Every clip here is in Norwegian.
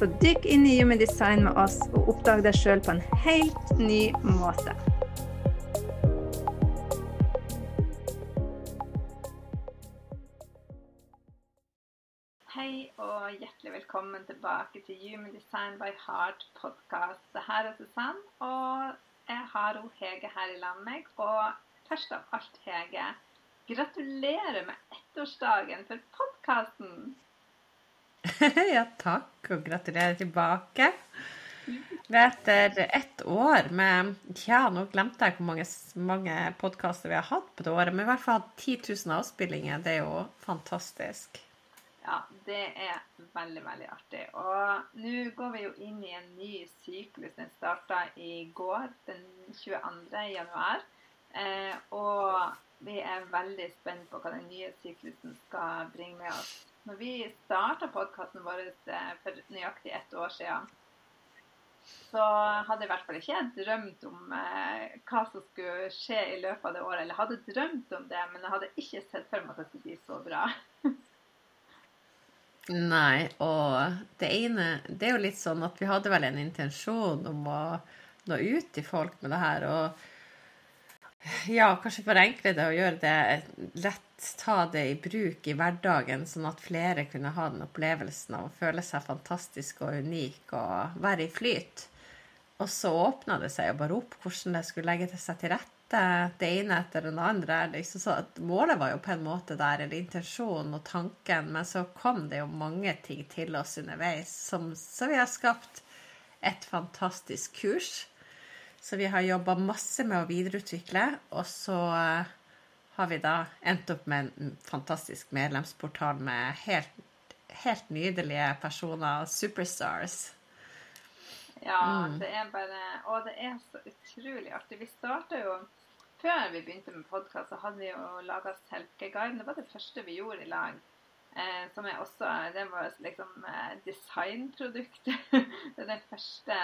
Så dykk inn i Human Design med oss og oppdag deg sjøl på en helt ny måte. Hei og hjertelig velkommen tilbake til Human Design by Heart podcast. Det her er Susanne, og jeg har hun Hege her i land meg. Og først av alt, Hege, gratulerer med ettårsdagen for podkasten. ja, takk, og gratulerer tilbake. Det er etter ett år med Ja, nå glemte jeg hvor mange, mange podkaster vi har hatt på det året, men i hvert fall 10 000 avspillinger. Det er jo fantastisk. Ja, det er veldig, veldig artig. Og nå går vi jo inn i en ny syklus. Den starta i går, den 22. januar. Eh, og vi er veldig spent på hva den nye syklusen skal bringe med oss. Når vi starta podkasten vår eh, for nøyaktig ett år siden, så hadde jeg i hvert fall ikke drømt om eh, hva som skulle skje i løpet av det året. Eller hadde drømt om det, men jeg hadde ikke sett for meg at det skulle bli så bra. Nei, og det ene Det er jo litt sånn at vi hadde vel en intensjon om å nå ut til folk med det her, og ja, kanskje forenkle det og gjøre det lett, ta det i bruk i hverdagen, sånn at flere kunne ha den opplevelsen av å føle seg fantastisk og unik og være i flyt. Og så åpna det seg jo bare opp hvordan det skulle legge seg til rette det ene etter det andre. Liksom så målet var jo på en måte der, eller intensjonen og tanken, men så kom det jo mange ting til oss underveis, som, så vi har skapt et fantastisk kurs. Så vi har jobba masse med å videreutvikle, og så eh, har vi da endt opp med en fantastisk medlemsportal med helt, helt nydelige personer, superstars. Ja, mm. det er bare Og det er så utrolig artig. Vi starta jo Før vi begynte med podkast, så hadde vi jo laga selkeguiden. Det var det første vi gjorde i lag. Eh, som er også Det var liksom eh, designprodukt. det er det første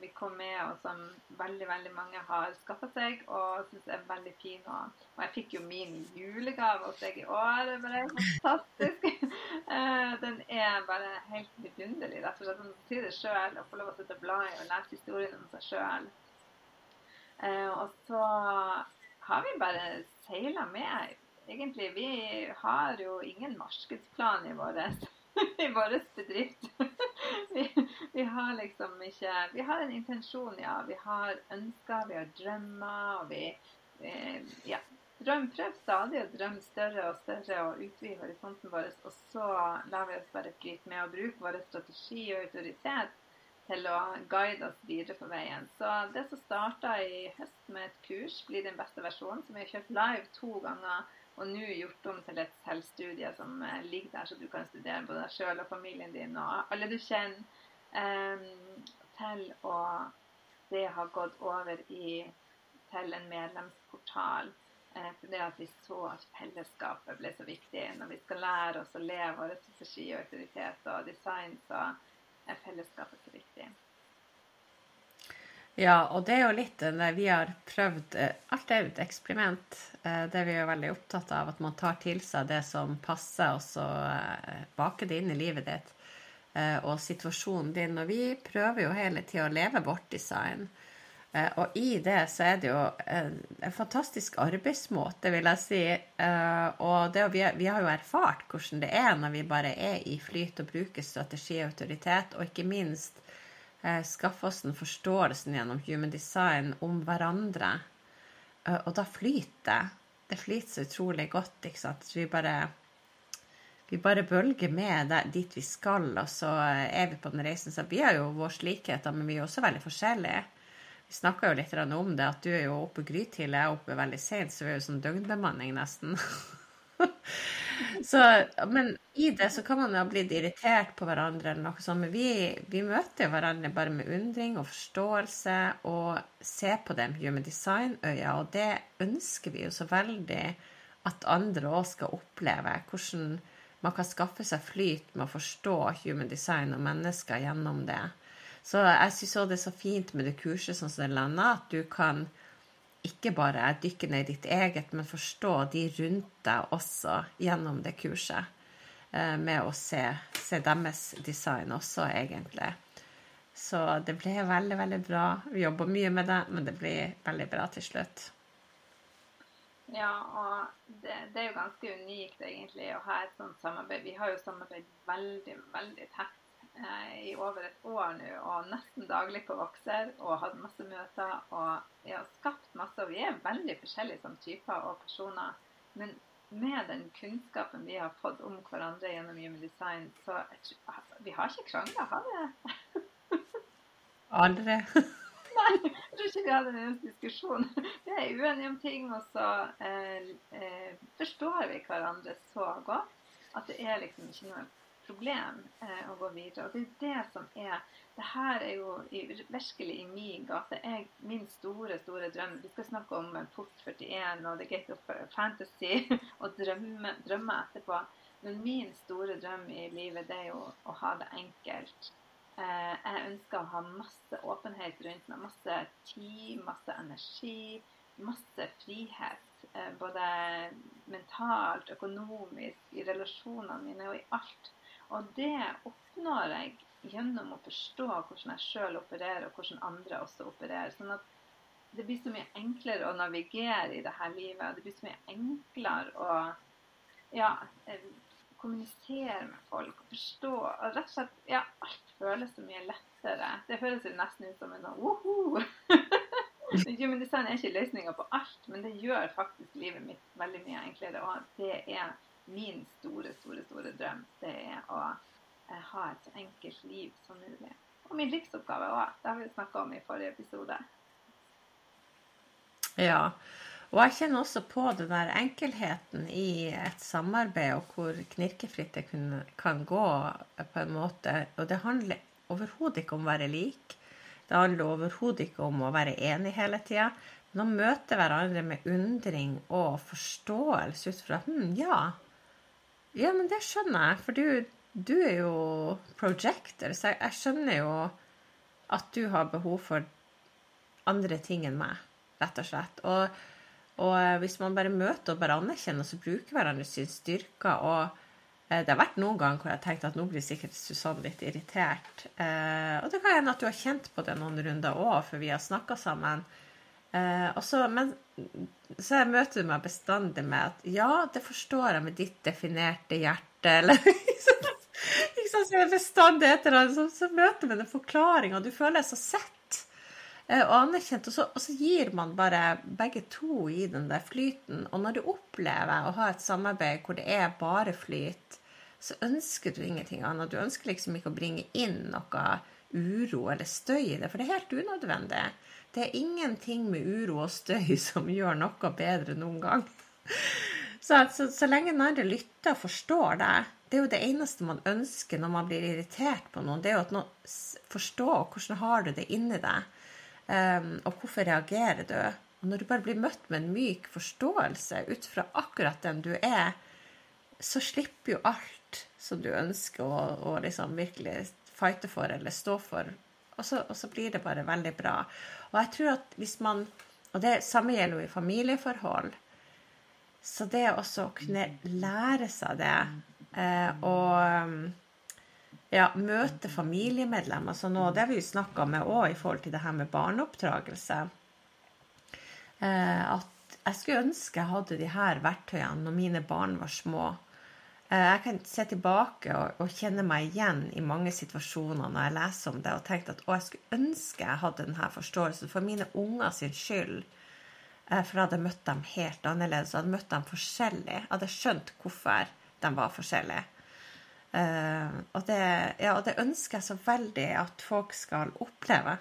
vi kom med, og som veldig veldig mange har skaffa seg og syns er veldig fin. Og, og, jeg fikk jo min julegave hos deg i år. Det bare fantastisk. eh, den er bare helt vidunderlig. Rett og slett å si det sjøl å få lov å sitte og bla i og lese historien om seg sjøl. Eh, og så har vi bare seila med egentlig Vi har jo ingen markedsplan i vår, i vår bedrift. Vi, vi, har liksom ikke Vi har en intensjon, ja. Vi har ønsker, vi har drømmer, og vi eh, Ja. Drøm, prøv stadig å drømme større og større og utvide horisonten vår. Og så lar vi oss bare flyte med å bruke vår strategi og autoritet til å guide oss videre på veien. Så det som starta i høst med et kurs, blir den beste versjonen, som vi har kjørt live to ganger og nå gjort om til et selvstudie som eh, ligger der, så du kan studere både deg sjøl og familien din og alle du kjenner, um, til å det har gått over i, til en medlemsportal. Uh, for det at vi så at fellesskapet ble så viktig. Når vi skal lære oss å leve vår strategi og autoritet og design, så er fellesskapet så viktig. Ja, og det er jo litt det vi har prøvd eh, Alt er jo et eksperiment. Eh, det vi er veldig opptatt av, at man tar til seg det som passer, og så eh, baker det inn i livet ditt og situasjonen din. Og vi prøver jo hele tida å leve vårt design. Og i det så er det jo en fantastisk arbeidsmåte, vil jeg si. Og det, vi, har jo erfart hvordan det er når vi bare er i flyt og bruker strategi og autoritet, og ikke minst skaffe oss den forståelsen gjennom human design om hverandre. Eh, og da flyter det. Det flyter så utrolig godt. ikke sant? Vi bare, vi bare bølger med der, dit vi skal, og så er vi på den reisen. Så vi har jo våre likheter, men vi er også veldig forskjellige. Vi snakka jo litt om det, at du er jo oppe grytidlig, jeg er oppe veldig seint, så vi er jo sånn døgnbemanning nesten. Så, men i det så kan man jo ha blitt irritert på hverandre eller noe sånt. Men vi, vi møter hverandre bare med undring og forståelse og ser på det med human design-øya. Og det ønsker vi jo så veldig at andre òg skal oppleve. Hvordan man kan skaffe seg flyt med å forstå human design og mennesker gjennom det. Så jeg syns òg det er så fint med det kurset sånn som det lander, at du kan ikke bare dykke ned i ditt eget, men forstå de rundt deg også gjennom det kurset. Eh, med å se, se deres design også, egentlig. Så det ble veldig, veldig bra. Vi jobber mye med det, men det blir veldig bra til slutt. Ja, og det, det, er jo ganske unikt egentlig å ha et sånt samarbeid. Vi har jo samarbeidet veldig, veldig tett eh, i over et år nå, og nesten daglig på Vokser, og hatt masse møter. Og vi har skapt masse, og vi er veldig forskjellige som typer og personer. Men med den kunnskapen vi har fått om hverandre gjennom Human Design, så altså, vi har ikke krangla, har vi? Aldri. Nei, jeg tror ikke vi hadde en diskusjon. Vi er uenige om ting, og så eh, eh, forstår vi hverandre så godt at det er liksom ikke noe problem eh, å gå videre. Og det er det som er det her er jo virkelig i min gate. Jeg, min store, store drøm Vi skal snakke om Post 41 og The Gate of Fantasy og drømme etterpå. Men min store drøm i livet det er jo å ha det enkelt. Eh, jeg ønsker å ha masse åpenhet rundt meg. Masse tid, masse energi, masse frihet. Eh, både mentalt, økonomisk, i relasjonene mine og i alt. Og det oppnår jeg gjennom å forstå hvordan jeg sjøl opererer, og hvordan andre også opererer. Sånn at det blir så mye enklere å navigere i dette livet. Det blir så mye enklere å ja, eh, kommunisere med folk og forstå. Og rett og slett, ja, alt føles så mye lettere. Det høres jo nesten ut som en sånn woho! Human design er ikke løsninga på alt, men det gjør faktisk livet mitt veldig mye enklere. Og det er min store, store, store drøm. Det er å eh, ha et så enkelt liv som mulig. Og min livsoppgave òg. Det har vi snakka om i forrige episode. Ja. Og jeg kjenner også på den der enkelheten i et samarbeid, og hvor knirkefritt det kan gå på en måte. Og det handler overhodet ikke om å være lik. Det handler overhodet ikke om å være enig hele tida. Men å møte hverandre med undring og forståelse ut fra hm, ja, ja, men det skjønner jeg. For du, du er jo projector, så jeg, jeg skjønner jo at du har behov for andre ting enn meg, rett og slett. Og og eh, hvis man bare møter og bare anerkjenner så bruker hverandre sine styrker og eh, det har vært noen ganger hvor jeg har tenkt at nå blir sikkert Susanne litt irritert. Eh, og det kan hende at du har kjent på det noen runder òg, for vi har snakka sammen. Så, men så jeg møter meg bestandig med at ja, det forstår jeg med ditt definerte hjerte, eller liksom, liksom så bestandig etter så, så møter vi den og du føler deg så sett Eh, og anerkjent. Og så, og så, gir man bare begge to i den der flyten. Og når du opplever å ha et samarbeid hvor det er bare flyt, så ønsker du ingenting annet. Du ønsker liksom ikke å bringe inn noe uro eller støy i det, for det er helt unødvendig. Det er ingenting med uro og støy som gjør noe bedre noen gang. Så, så, så lenge den andre lytter og forstår deg, det er jo det eneste man ønsker når man blir irritert på noen, det er jo at noen forstår hvordan har du det inni deg. Um, og hvorfor reagerer du? Og når du bare blir møtt med en myk forståelse ut fra akkurat den du er, så slipper jo alt som du ønsker å, å liksom virkelig fighte for eller stå for. Og så, og så, blir det bare veldig bra. Og jeg tror at hvis man Og det samme gjelder jo i familieforhold. Så det også å kunne lære seg det eh, og ja, møte familiemedlemmer. Så nå, det har vi jo snakka med òg i forhold til det her med barneoppdragelse. Eh, at jeg skulle ønske jeg hadde de her verktøyene når mine barn var små. Eh, jeg kan se tilbake og, og, kjenne meg igjen i mange situasjoner når jeg leser om det, og tenkt at å, jeg skulle ønske jeg hadde denne forståelsen for mine unger sin skyld. Eh, for jeg hadde møtt dem helt annerledes, jeg hadde møtt dem forskjellig. Jeg hadde skjønt hvorfor de var forskjellige. Uh, og, det, ja, og, det, ønsker jeg så veldig at folk skal oppleve.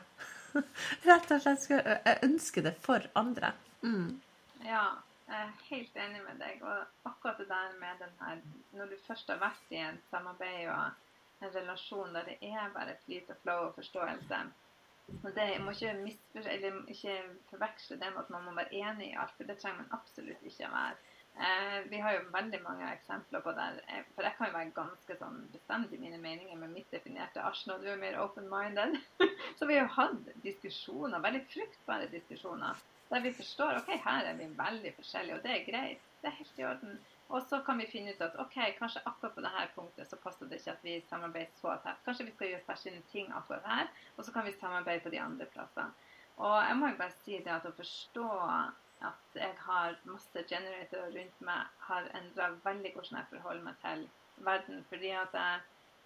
Rett og slett. Jeg ønsker det for andre. Mm. Ja, Jeg er helt enig med deg. Og akkurat det der med den her Når du først har vært i en samarbeid og en relasjon der det er bare flyt og flow og forståelse og det må ikke, eller ikke forveksle det med at man må være enig i alt, for det trenger man absolutt ikke å være. Eh, vi har jo veldig mange eksempler på der eh, For jeg kan jo være ganske sånn bestemt i mine meninger med mitt definerte Arsenal. Du er mer open-minded. Så vi har jo hatt diskusjoner, veldig fruktbare diskusjoner der vi forstår ok, her er vi veldig forskjellige, og det er greit. Det er helt i orden. Og så kan vi finne ut at ok, kanskje akkurat på dette punktet så passer det ikke at vi samarbeider så tett. Kanskje vi skal gjøre forskjellige ting akkurat her, og så kan vi samarbeide på de andre plassene. Og jeg må jo bare si det at å forstå at jeg har masse generatorer rundt meg, har endra veldig hvordan jeg forholder meg til verden. fordi at jeg,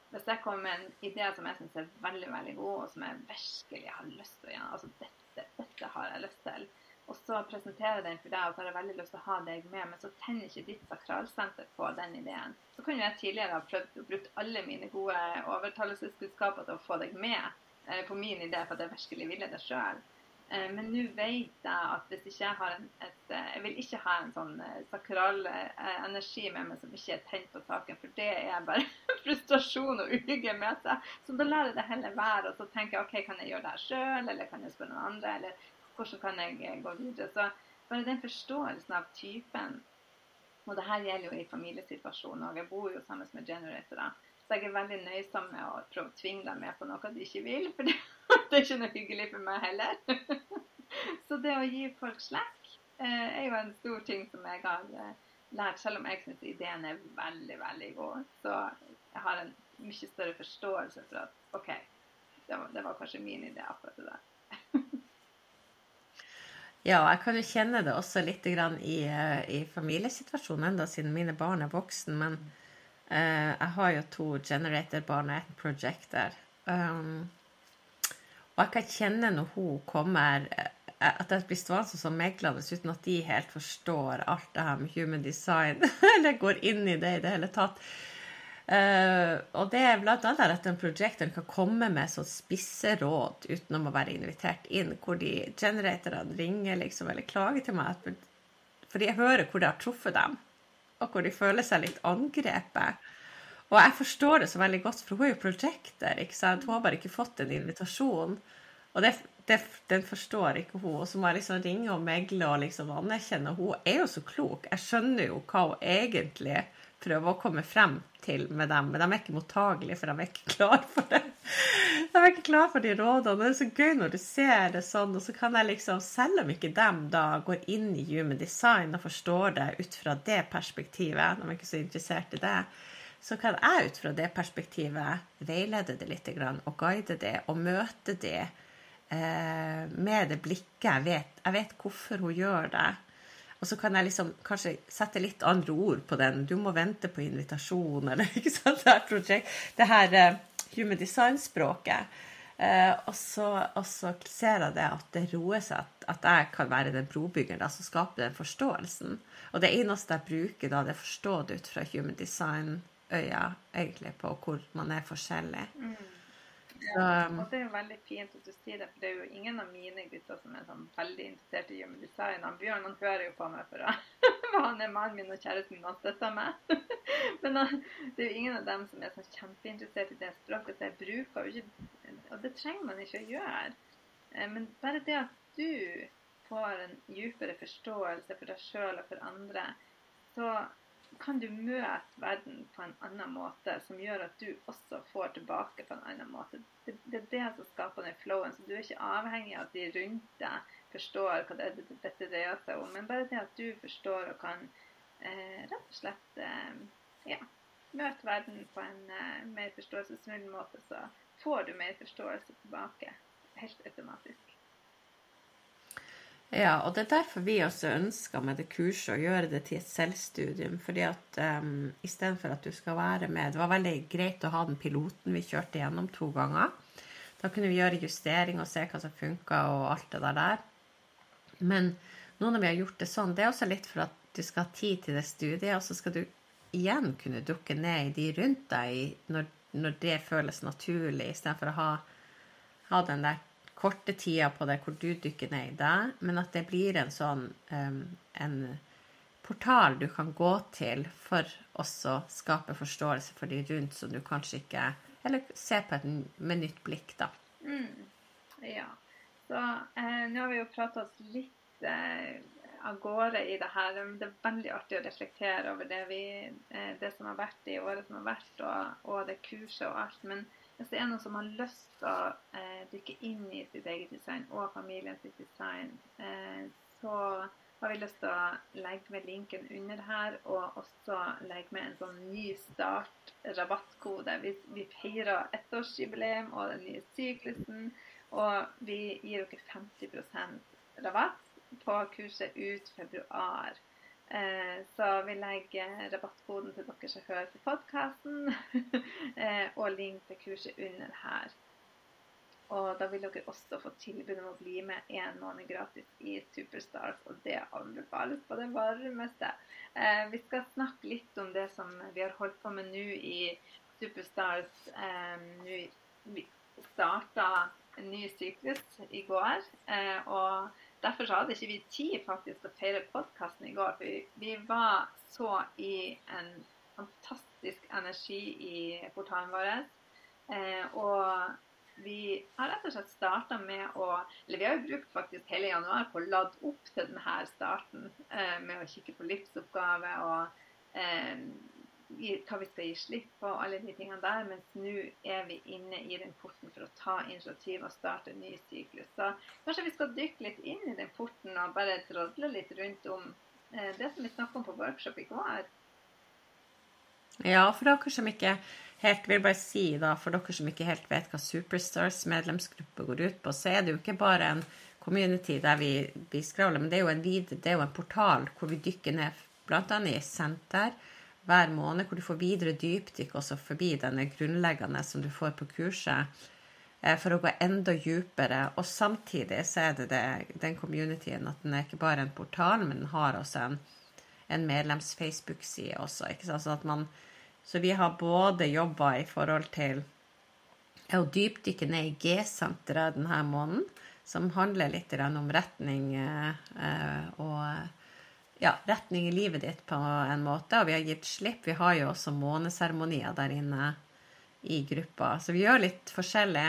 hvis jeg kommer med en idé som jeg syns er veldig veldig god, og som jeg virkelig har lyst til å gjøre altså dette, dette har jeg lyst til, og så presenterer jeg den for deg, og så har jeg veldig lyst til å ha deg med, men så tenner ikke ditt sakralsenter på den ideen. Så kunne jeg tidligere ha prøvd å bruke alle mine gode overtalelseskunnskaper til å få deg med eh, på min idé, for at jeg virkelig ville det sjøl. Eh, men nå vet jeg at hvis ikke jeg har en, et eh, Jeg vil ikke ha en sånn eh, sakral energi med meg som ikke er tent på saken, for det er bare frustrasjon og uhygge med seg. Så da lar jeg det heller være, og så tenker jeg OK, kan jeg gjøre det her sjøl, eller kan jeg spørre noen andre, eller hvordan kan jeg eh, gå videre? Så bare den forståelsen av typen Og det her gjelder jo i familiesituasjoner, òg. jeg bor jo sammen med generatorer. Så jeg er veldig nøysom med å prøve å tvinge dem med på noe de ikke vil, for det, er ikke noe hyggelig for meg heller. så det å gi folk slekk eh, er jo en stor ting som jeg har eh, lært, selv om jeg syns ideen er veldig, veldig god. Så jeg har en mye større forståelse for at OK, det var, det var kanskje min idé akkurat det der. Ja, jeg kan jo kjenne det også litt i, eh, i familiesituasjonen, enda siden mine barn er voksen. Men uh, jeg har jo to generator-barn og et projector. Um, og jeg kan kjenne når hun kommer eh, At jeg blir stående som meglende uten at de helt forstår alt det her med human design, eller går inn i det i det hele tatt. Uh, og det er annet at en projector kan komme med sånn spisse råd uten å være invitert inn, hvor de generatorene ringer liksom, eller klager til meg fordi jeg hører hvor det har truffet dem, og hvor de føler seg litt angrepet. Og jeg forstår det så veldig godt, for hun er jo projector. ikke sant? Hun har bare ikke fått en invitasjon. Og det, det, den forstår ikke hun. Og så må jeg liksom ringe og megle og liksom anerkjenne. Hun er jo så klok. Jeg skjønner jo hva hun egentlig prøver å komme frem til med dem, men de er ikke mottagelige, for de er ikke klar for det. De er ikke klar for de rådene. Det er så gøy når du ser det sånn, og så kan jeg liksom, selv om ikke dem da går inn i human design og forstår det ut fra det perspektivet, de er ikke så interessert i det, så kan jeg ut fra det perspektivet veilede det litt og guide det og møte det eh, med det blikket jeg vet. Jeg vet hvorfor hun gjør det. Og så kan jeg liksom kanskje sette litt andre ord på den. Du må vente på invitasjon, eller ikke sant. Det her, project, det her uh, human design-språket. Uh, og, så, og, så, ser jeg det at det roer seg, at, at jeg kan være den brobyggeren som skaper den forståelsen. Og det eneste jeg bruker da, det er forstått ut fra human design-øya, egentlig, på hvor man er forskjellig. Mm. Ja, og det er jo veldig fint at du sier det, for det er jo ingen av mine gutter som er sånn veldig interessert i human design. Han Bjørn han hører jo på meg, for han er mannen min og kjæresten min, han støtter meg. Men det er jo ingen av dem som er sånn kjempeinteressert i det språket, så jeg bruker jo ikke Og det trenger man ikke å gjøre. Eh, men bare det at du får en dypere forståelse for deg sjøl og for andre, så kan du møte verden på en annen måte, som gjør at du også får tilbake på en annen måte. Det, det er det som skaper den flowen. Så du er ikke avhengig av at de rundt deg forstår hva det, det, dette dreier seg om, men bare det at du forstår og kan eh, rett og slett eh, ja, møte verden på en eh, mer forståelsesfull måte, så får du mer forståelse tilbake helt automatisk. Ja, og det er derfor vi også ønsker med det kurset å gjøre det til et selvstudium. fordi at um, istedenfor at du skal være med Det var veldig greit å ha den piloten vi kjørte gjennom to ganger. Da kunne vi gjøre justering og se hva som funka og alt det der. Men nå når vi har gjort det sånn, det er også litt for at du skal ha tid til det studiet, og så skal du igjen kunne dukke ned i de rundt deg når, når det føles naturlig, istedenfor å ha, ha den der korte tida på det hvor du dykker ned i det, men at det blir en sånn en, portal du kan gå til for også skape forståelse for de rundt, som du kanskje ikke Eller se på et, med nytt blikk, da. Mm. Ja. Så eh, nå har vi jo prata oss litt eh, av gårde i det her. Det er veldig artig å reflektere over det, vi, eh, det som har vært i året som har vært, og, og, det kurset og alt. Men hvis det er noen som har lyst til å eh, dykke inn i sitt eget design og familien sitt design, eh, så har vi lyst til å legge med linken under her, og også legge med en sånn ny start-rabattkode. Vi, vi feirer ettårsjubileum og den nye syklusen, og vi gir dere 50% rabatt på kurset ut februar. Eh, så vi legger rabattkoden til dere som hører på podkasten, eh, og link til kurset under her. Og da vil dere også få tilbud om å bli med én måned gratis i Superstars, og det anbefales på det varmeste. Eh, vi skal snakke litt om det som vi har holdt på med nå i Superstars. Eh, nå, starta en ny syklus i går, eh, og derfor hadde ikke vi tid faktisk å feire podkasten i går. For vi var så i en fantastisk energi i portalen vår. Eh, og vi har rett og slett starta med å Eller vi har jo brukt faktisk hele januar på å lade opp til denne starten eh, med å kikke på livsoppgave og eh, hva vi skal gi slipp på, alle de tingene der. Mens nå er vi inne i den porten for å ta initiativ og starte en ny syklus. Så kanskje vi skal dykke litt inn i den porten og bare trådle litt rundt om eh, det som vi snakka om på workshop i går. Ja, for dere som ikke helt vil bare si da, For dere som ikke helt vet hva Superstars medlemsgruppe går ut på, så er det jo ikke bare en community der vi, vi skravler, men det er, jo en det er jo en portal hvor vi dykker ned bl.a. i senter hver måned, hvor du får videre dypdykk også forbi denne grunnleggende som du får på kurset, eh, for å gå enda dypere. Og samtidig så er det, det den communityen at den er ikke bare en portal, men den har også en, en medlems-Facebook-side også. ikke sant, sånn at man så vi har både jobba i forhold til å dypdykke ned i G-senteret denne måneden, som handler litt om retning eh, og ja, retning i livet ditt på en måte. Og vi har gitt slipp. Vi har jo også måneseremonier der inne i gruppa. Så vi gjør litt forskjellig.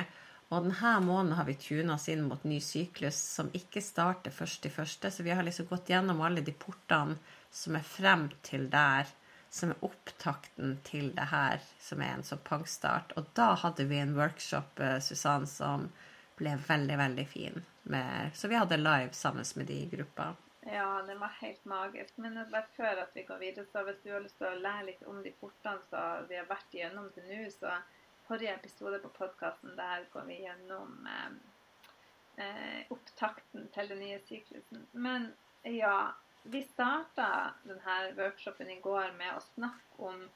Og denne måneden har vi tuna oss inn mot ny syklus som ikke starter først i første. Så vi har liksom gått gjennom alle de portene som er frem til der som er opptakten til det her, som er en sånn pangstart. Og da hadde vi en workshop, eh, Susann, som ble veldig, veldig fin. Med, så vi hadde live sammen med de i gruppa. Ja, det var helt magisk. Men bare før at vi går videre, så hvis du har lyst til å lære litt om de portene som vi har vært gjennom til nå, så forrige episode på podkasten, der går vi gjennom eh, eh, opptakten til den nye syklusen. Men ja, vi starta denne workshopen i går med å snakke om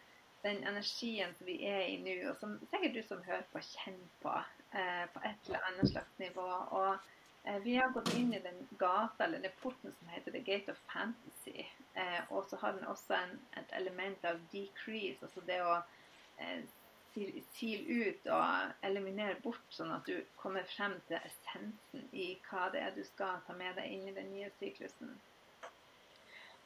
den energien som vi er i nå, og som sikkert du som hører på, kjenner på eh, på et eller annet slags nivå. Og vi har gått inn i den gata, eller den porten som heter The Gate of Fantasy. Eh, og så har den også en, et element av decrease, altså det å eh, ut og eliminere bort, sånn at du kommer frem til essensen i hva det er du skal ta med deg inn i den nye syklusen.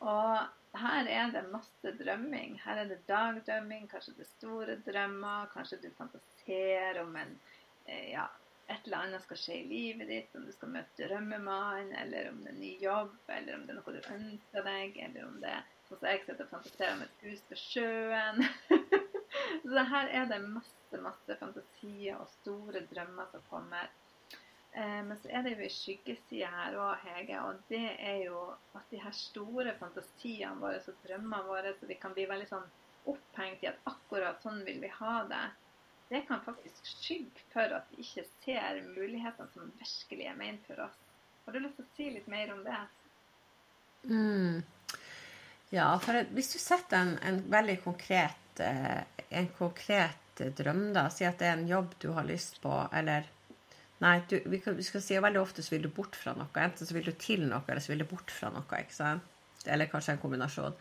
Og her er det masse drømming. Her er det dagdrømming, kanskje det store drømmer. Kanskje du fantaserer om en, eh, ja, et eller annet skal skje i livet ditt. Om du skal møte drømmemannen, eller om det er en ny jobb, eller om det er noe du ønsker deg, eller om det er sånn som jeg sitter og fantaserer om et hus på sjøen. Så her er det masse, masse fantasier og store drømmer som kommer. Eh, men så er det jo ei skyggeside her òg, Hege. Og det er jo at de her store fantasiene våre og drømmene våre, så vi kan bli veldig sånn opphengt i at akkurat sånn vil vi ha det, det kan faktisk skygge for at vi ikke ser mulighetene som virkelig er ment for oss. Har du lyst til å si litt mer om det? Mm. Ja, for hvis du setter en, en veldig konkret, eh, en konkret drøm, da, si at det er en jobb du har lyst på, eller Nei, du, vi, kan, vi, skal si at veldig ofte så vil du bort fra noe. Enten så vil du til noe, eller så vil du bort fra noe. ikke sant? Eller kanskje en kombinasjon.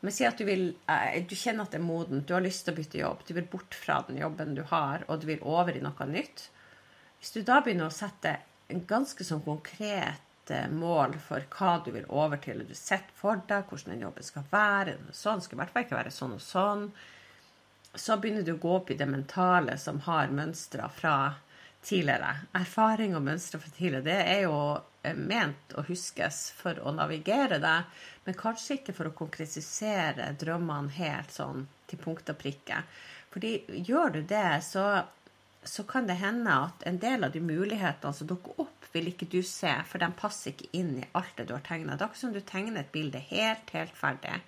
Men si at du vil eh, Du kjenner at det er modent, du har lyst til å bytte jobb. Du vil bort fra den jobben du har, og du vil over i noe nytt. Hvis du da begynner å sette en ganske sånn konkret eh, mål for hva du vil over til. og Du setter for deg hvordan den jobben skal være. Sånn skal i hvert fall ikke være sånn og sånn. Så begynner du å gå opp i det mentale som har mønstre fra tidligere. Erfaring og mønstre fra tidligere, det er jo ment å huskes for å navigere deg, men kanskje ikke for å konkretisere drømmene helt sånn til punkt og prikke. Fordi gjør du det, så, så kan det hende at en del av de mulighetene som dukker opp, vil ikke du se, for de passer ikke inn i alt det du har tegna. Det er akkurat som du tegner et bilde helt, helt ferdig,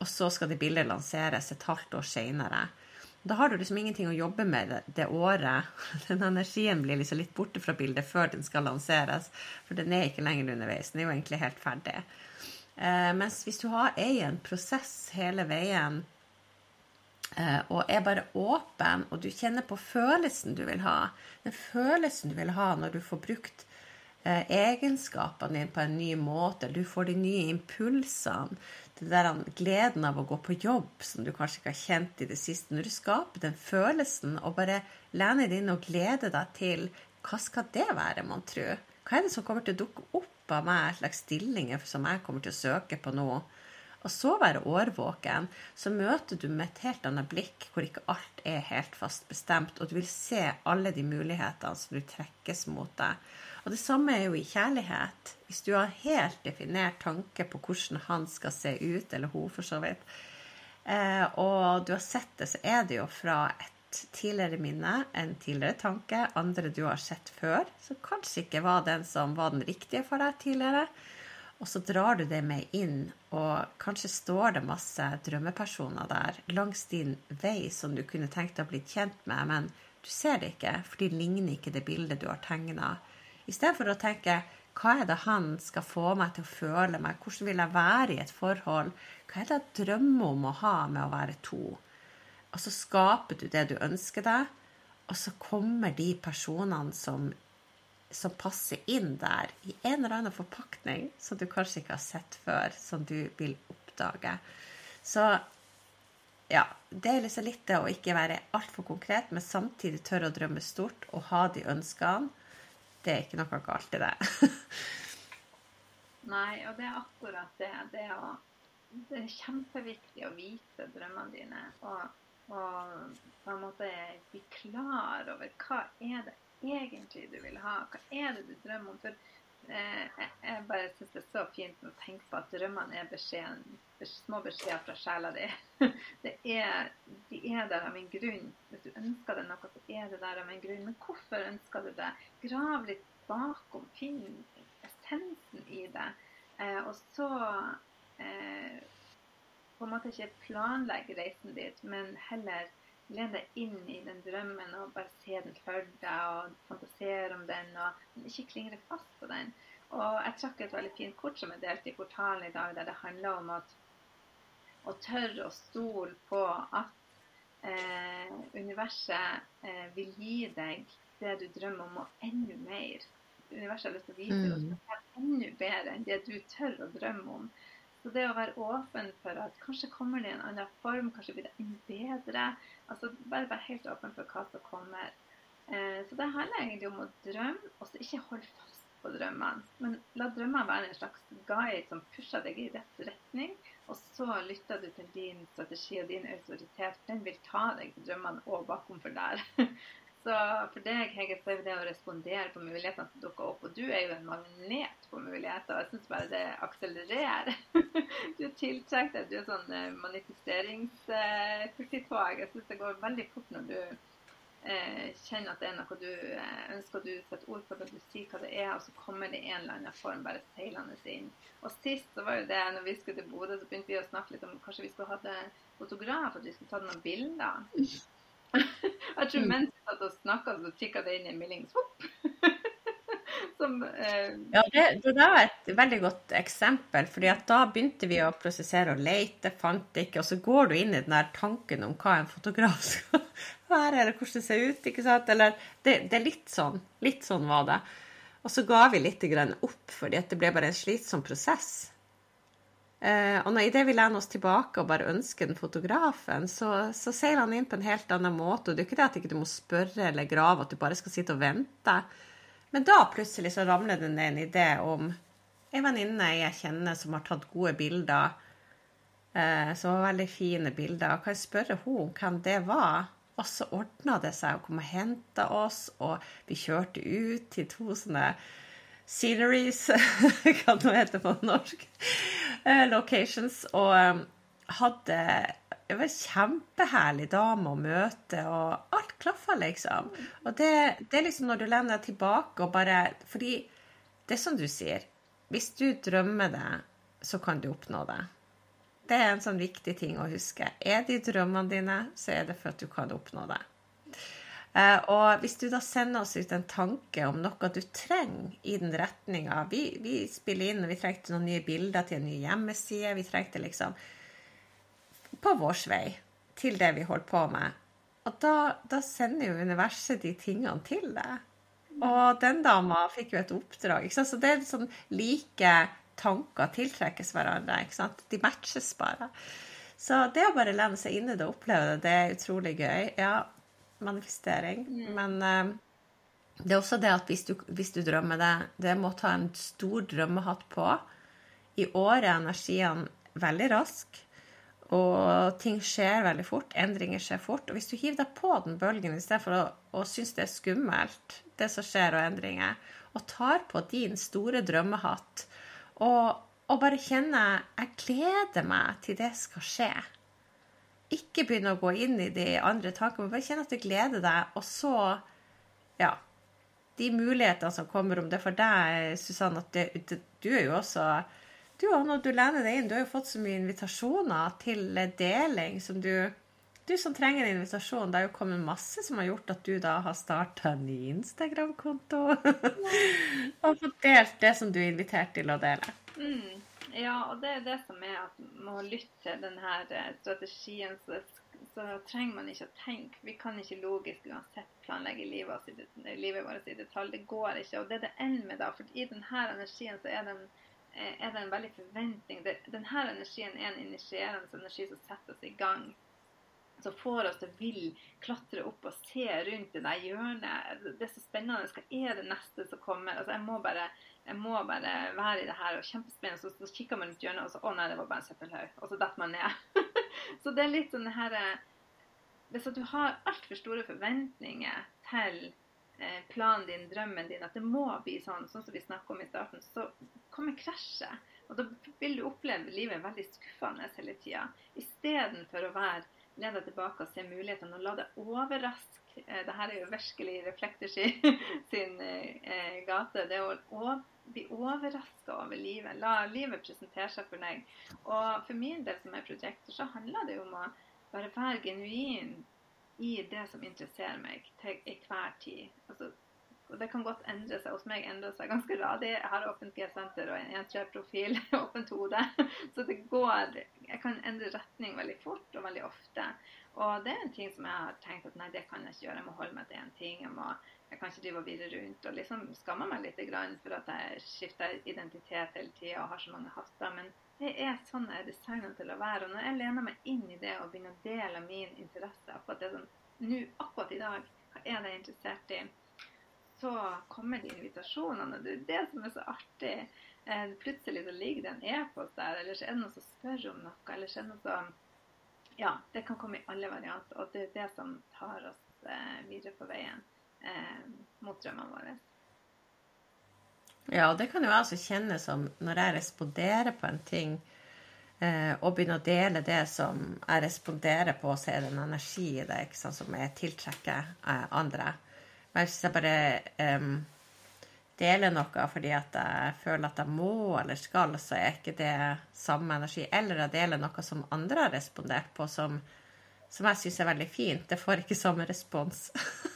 og så skal det bildet lanseres et halvt år seinere. Da har du liksom ingenting å jobbe med det, det, året. Den energien blir liksom litt borte fra bildet før den skal lanseres. For den er ikke lenger underveis. Den er jo egentlig helt ferdig. Eh, mens hvis du har, er i en prosess hele veien eh, og er bare åpen, og du kjenner på følelsen du vil ha Den følelsen du vil ha når du får brukt egenskapene dine på en ny måte, du får de nye impulsene det der gleden av å gå på jobb som du kanskje ikke har kjent i det siste. Når du skaper den følelsen og bare lener deg inn og gleder deg til hva skal det være, mon tro? Hva er det som kommer til å dukke opp av meg, slags stillinger som jeg kommer til å søke på nå? Og så være årvåken, så møter du med et helt annet blikk, hvor ikke alt er helt fast bestemt, og du vil se alle de mulighetene som du trekkes mot deg. Og det samme er jo i kjærlighet. Hvis du har helt definert tanke på hvordan han skal se ut, eller hun for så vidt, eh, og du har sett det, så er det jo fra et tidligere minne, en tidligere tanke, andre du har sett før, som kanskje ikke var den som var den riktige for deg tidligere. Og så drar du det med inn, og kanskje står det masse drømmepersoner der langs din vei som du kunne tenkt deg å bli kjent med, men du ser det ikke, for de ligner ikke det bildet du har tegna. I stedet for å tenke hva er det han skal få meg til å føle meg, hvordan vil jeg være i et forhold, hva er det jeg drømmer om å ha med å være to? Og så skaper du det du ønsker deg, og så kommer de personene som, som passer inn der, i en eller annen forpakning som du kanskje ikke har sett før, som du vil oppdage. Så ja, det er liksom litt det å ikke være altfor konkret, men samtidig tørre å drømme stort og ha de ønskene det er ikke noe galt i det. Nei, og det er akkurat det. Det, å, det er kjempeviktig å vite drømmene dine. Og, og, på en måte bli klar over hva er det egentlig du vil ha. Hva er det du drømmer om? For jeg bare syns det er så fint å tenke på at drømmene er beskjeden, små beskjeder fra sjela di. Det er, de er der av en grunn. Hvis du ønsker deg noe, så er det der av en grunn. Men hvorfor ønsker du det? Grav litt bakom. Finn essensen i det. Eh, og så eh, på en måte ikke planlegge reisen dit, men heller len deg inn i den drømmen og bare se den for deg og fantasere om den, og ikke klingre fast på den. Og jeg trakk et veldig fint kort som er delt i portalen i dag, der det handler om at å tørre å stole på at eh, universet eh, vil gi deg det du drømmer om, og enda mer. Universet har lyst til å vise deg mm. enda bedre enn det du tør å drømme om. Så det å være åpen for at kanskje kommer det i en annen form, kanskje blir det enda bedre. Altså bare være helt åpen for hva som kommer. Eh, så det handler egentlig om å drømme, og så ikke holde fast på drømmene. Men la drømmene være en slags guide som pusher deg i rett retning. Og så lytter du til din strategi og din autoritet. Den vil ta deg til drømmene og bakom for der. Så for deg Hege, så er det å respondere på mulighetene som dukker opp. Og du er jo en magnet på muligheter. Jeg syns bare det akselererer. Du tiltrekker deg. Du er sånn eh, manifesteringskultivtog. Jeg syns det går veldig fort når du eh, kjenner at det er noe du eh, ønsker du setter ord på det, du sier hva det er, og så kommer det i en eller annen form bare seilende inn. Og sist så var jo det, når vi skulle til Bodø, så begynte vi å snakke litt om kanskje vi skulle hatt fotograf, at vi skulle tatt noen bilder. Jeg tror mm. mens vi snakka, så tikka det inn en melding. Som, eh... Ja, det, det var et veldig godt eksempel. fordi at da begynte vi å prosessere og lete, fant det ikke. Og så går du inn i den der tanken om hva en fotograf skal være, eller hvordan det ser ut. ikke sant? Eller det, det er litt sånn. Litt sånn var det. Og så ga vi litt opp, fordi det ble bare en slitsom prosess. Eh, og når idet vi lener oss tilbake og bare ønsker den fotografen, så, så, seiler han inn på en helt annen måte. Og det er ikke det at du ikke må spørre eller grave, at du bare skal sitte og vente. Men da plutselig så ramler det ned en idé om ei venninne jeg kjenner som har tatt gode bilder. Eh, som var veldig fine bilder. og Kan jeg spørre henne om hvem det var? Og så ordna det seg. Hun kom og henta oss, og vi kjørte ut til to sånne sceneries, hva det heter på norsk, eh, locations, og um, hadde det var en kjempeherlig dame å møte, og alt klaffa, liksom. Og det, det, er liksom når du lener deg tilbake og bare Fordi det er som du sier, hvis du drømmer det, så kan du oppnå det. Det er en sånn viktig ting å huske. Er de drømmene dine, så er det for at du kan oppnå det. Uh, og hvis du da sender oss ut en tanke om noe du trenger i den retninga vi, vi, spiller inn, og vi trengte noen nye bilder til en ny hjemmeside. Vi trengte liksom På vår vei til det vi holder på med. Og da, da sender jo universet de tingene til deg. Og den dama fikk jo et oppdrag. ikke sant? Så det er sånn like tanker tiltrekkes hverandre. ikke sant? De matches bare. Så det å bare lene seg inn i det og oppleve det, det er utrolig gøy. Ja, manifestering. Mm. Men uh, det er også det at hvis du, hvis du, drømmer det, det må ta en stor drømmehatt på. I år er energien veldig rask, og ting skjer veldig fort. Endringer skjer fort. Og hvis du hiver deg på den bølgen i stedet for å, å synes det er skummelt, det som skjer, og endringer, og tar på din store drømmehatt og, og bare kjenner Jeg gleder meg til det skal skje ikke begynne å gå inn i de andre tankene, men bare kjenne at du gleder deg, og så Ja. De mulighetene som kommer, om det for deg, Susanne, at det, det, du er jo også du når du lener deg inn, du har jo fått så mye invitasjoner til deling som du Du som trenger en invitasjon, det har jo kommet masse som har gjort at du da har starta en ny Instagram-konto. og fått delt det som du er invitert til å dele. Mm. Ja, og det er det som er at med å lytte til denne eh, strategien, så, så, trenger man ikke å tenke. Vi kan ikke logisk uansett planlegge livet, livet vårt i detalj. Det går ikke. Og det det ender med, da, for i denne energien så er det en, eh, er det en veldig forventning. Denne energien er en initierende energi som setter oss i gang. Som får oss til å vil klatre opp og se rundt det der hjørnet. Det er så spennende. Hva er det neste som kommer? Altså, jeg må bare jeg må bare være i det her og kjempespennende. Så, så kikker man rundt hjørnet, og så Å nei, det var bare en søppelhaug. Og så detter man ned. så det er litt sånn det her Hvis du har altfor store forventninger til eh, planen din, drømmen din, at det må bli sånn, sånn som vi snakka om i starten, så kommer krasjet. Og da vil du oppleve livet veldig skuffende hele tida. Istedenfor å være lene tilbake og se mulighetene og la deg overraske. Eh, Dette er jo virkelig Reflekters sin eh, gate. Det å bli overraska over livet. La livet presentere seg for deg. Og for min del som er prosjekter, så handler det jo om å bare være genuin i det som interesserer meg til enhver tid. Altså, og det kan godt endre seg. Hos meg endrer seg ganske radig. Jeg har åpent G-senter og en 1-3-profil, åpent hode. Så det går Jeg kan endre retning veldig fort og veldig ofte. Og det er en ting som jeg har tenkt at nei, det kan jeg ikke gjøre. Jeg må holde meg til én ting. Jeg må jeg kan ikke drive og virre rundt og liksom skamme meg litt for at jeg skifter identitet hele tida og har så mange hatter. Men det er sånn jeg er designa til å være. Og når jeg lener meg inn i det og begynner å dele min interesse akkurat det som nå, akkurat i dag, hva er det jeg er interessert i, så kommer de invitasjonene. Det er det som er så artig. Eh, plutselig så ligger det en e-post der, eller så er det noen som spør om noe, eller så er det noe som Ja, det kan komme i alle varianter, og det er det som tar oss eh, videre på veien eh, mot drømmene våre. Ja, og det kan jo altså kjennes som når jeg responderer på en ting, eh, og begynner å dele det som jeg responderer på, så er det en energi i det ikke sant, som jeg tiltrekker eh, andre. Men hvis jeg bare um, deler noe fordi at jeg føler at jeg må eller skal, så er ikke det samme energi. Eller jeg deler noe som andre har respondert på, som, som jeg syns er veldig fint. Det får ikke samme respons.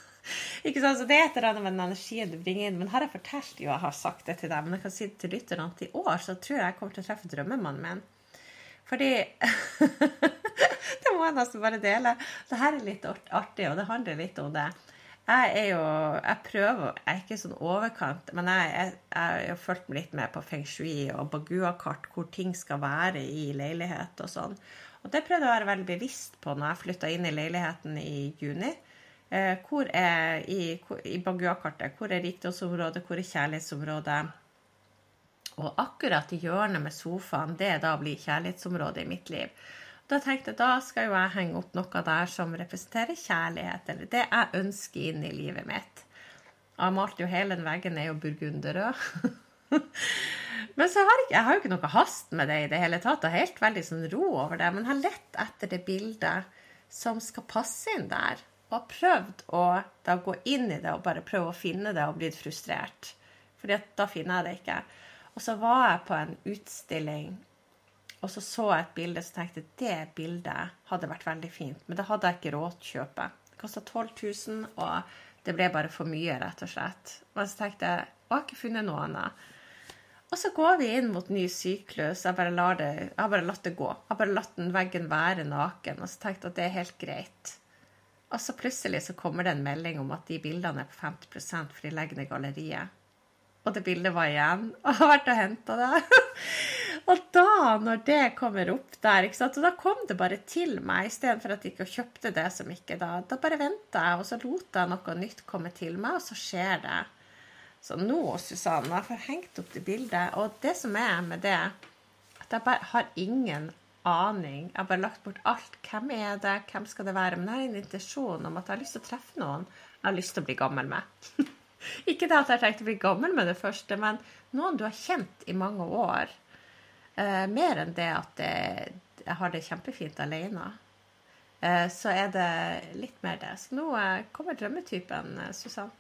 ikke sant? Så det er et eller annet med den energien du bringer inn. Men har jeg fortalt jo, jeg har sagt det til deg, men jeg kan si det til lytterne at i år så tror jeg jeg kommer til å treffe drømmemannen min. Fordi Det må jeg nesten bare dele. Det her er litt artig, og det handler litt om det. Jeg er jo Jeg prøver Jeg er ikke sånn overkant, men jeg, jeg, jeg har fulgt litt med på feng shui og bagua-kart, hvor ting skal være i leilighet og sånn. Og det prøvde jeg å være veldig bevisst på når jeg flytta inn i leiligheten i juni. Eh, hvor er i, i Bagua-kartet hvor er rikdomsområdet, hvor er kjærlighetsområdet? Og akkurat i hjørnet med sofaen, det da blir kjærlighetsområdet i mitt liv. Da tenkte jeg da skal jo jeg henge opp noe der som representerer kjærlighet, eller det jeg ønsker inn i livet mitt. Jeg malte jo hele den veggen er jo burgunderrød. men så har jeg, jeg har jo ikke noe hast med det i det hele tatt. Jeg har helt veldig sånn ro over det. Men jeg har lett etter det bildet som skal passe inn der. Og har prøvd å da gå inn i det og bare prøve å finne det og blitt frustrert. Fordi da finner jeg det ikke. Og så var jeg på en utstilling, og så så jeg et bilde så tenkte jeg det bildet hadde vært veldig fint. Men det hadde jeg ikke råd til å kjøpe. Det kosta 12 000, og det ble bare for mye, rett og slett. Men så tenkte jeg jeg har ikke funnet noe annet. Og så går vi inn mot ny syklus. Jeg bare, lar det, jeg har bare latt det gå. Jeg har bare latt den veggen være naken. Og så tenkte jeg at det er helt greit. Og så plutselig så kommer det en melding om at de bildene er på 50 for de legger ned galleriet. Og det bildet var igjen. Og jeg har vært og henta det. Og da, når det kommer opp der, og da kom det bare til meg, istedenfor at jeg ikke kjøpte det som ikke da. Da bare venta jeg, og så lot jeg noe nytt komme til meg, og så skjer det. Så nå, Susanne, jeg får hengt opp det bildet. Og det som er med det, at jeg bare har ingen aning. Jeg har bare lagt bort alt. Hvem er det? Hvem skal det være? Men jeg har en intensjon om at jeg har lyst til å treffe noen jeg har lyst til å bli gammel med. Ikke det at jeg har tenkt å bli gammel med det første, men noen du har kjent i mange år. Eh, mer enn det at jeg, jeg har det kjempefint alene. Eh, så er det litt mer det. Så nå eh, kommer drømmetypen, eh, Susann.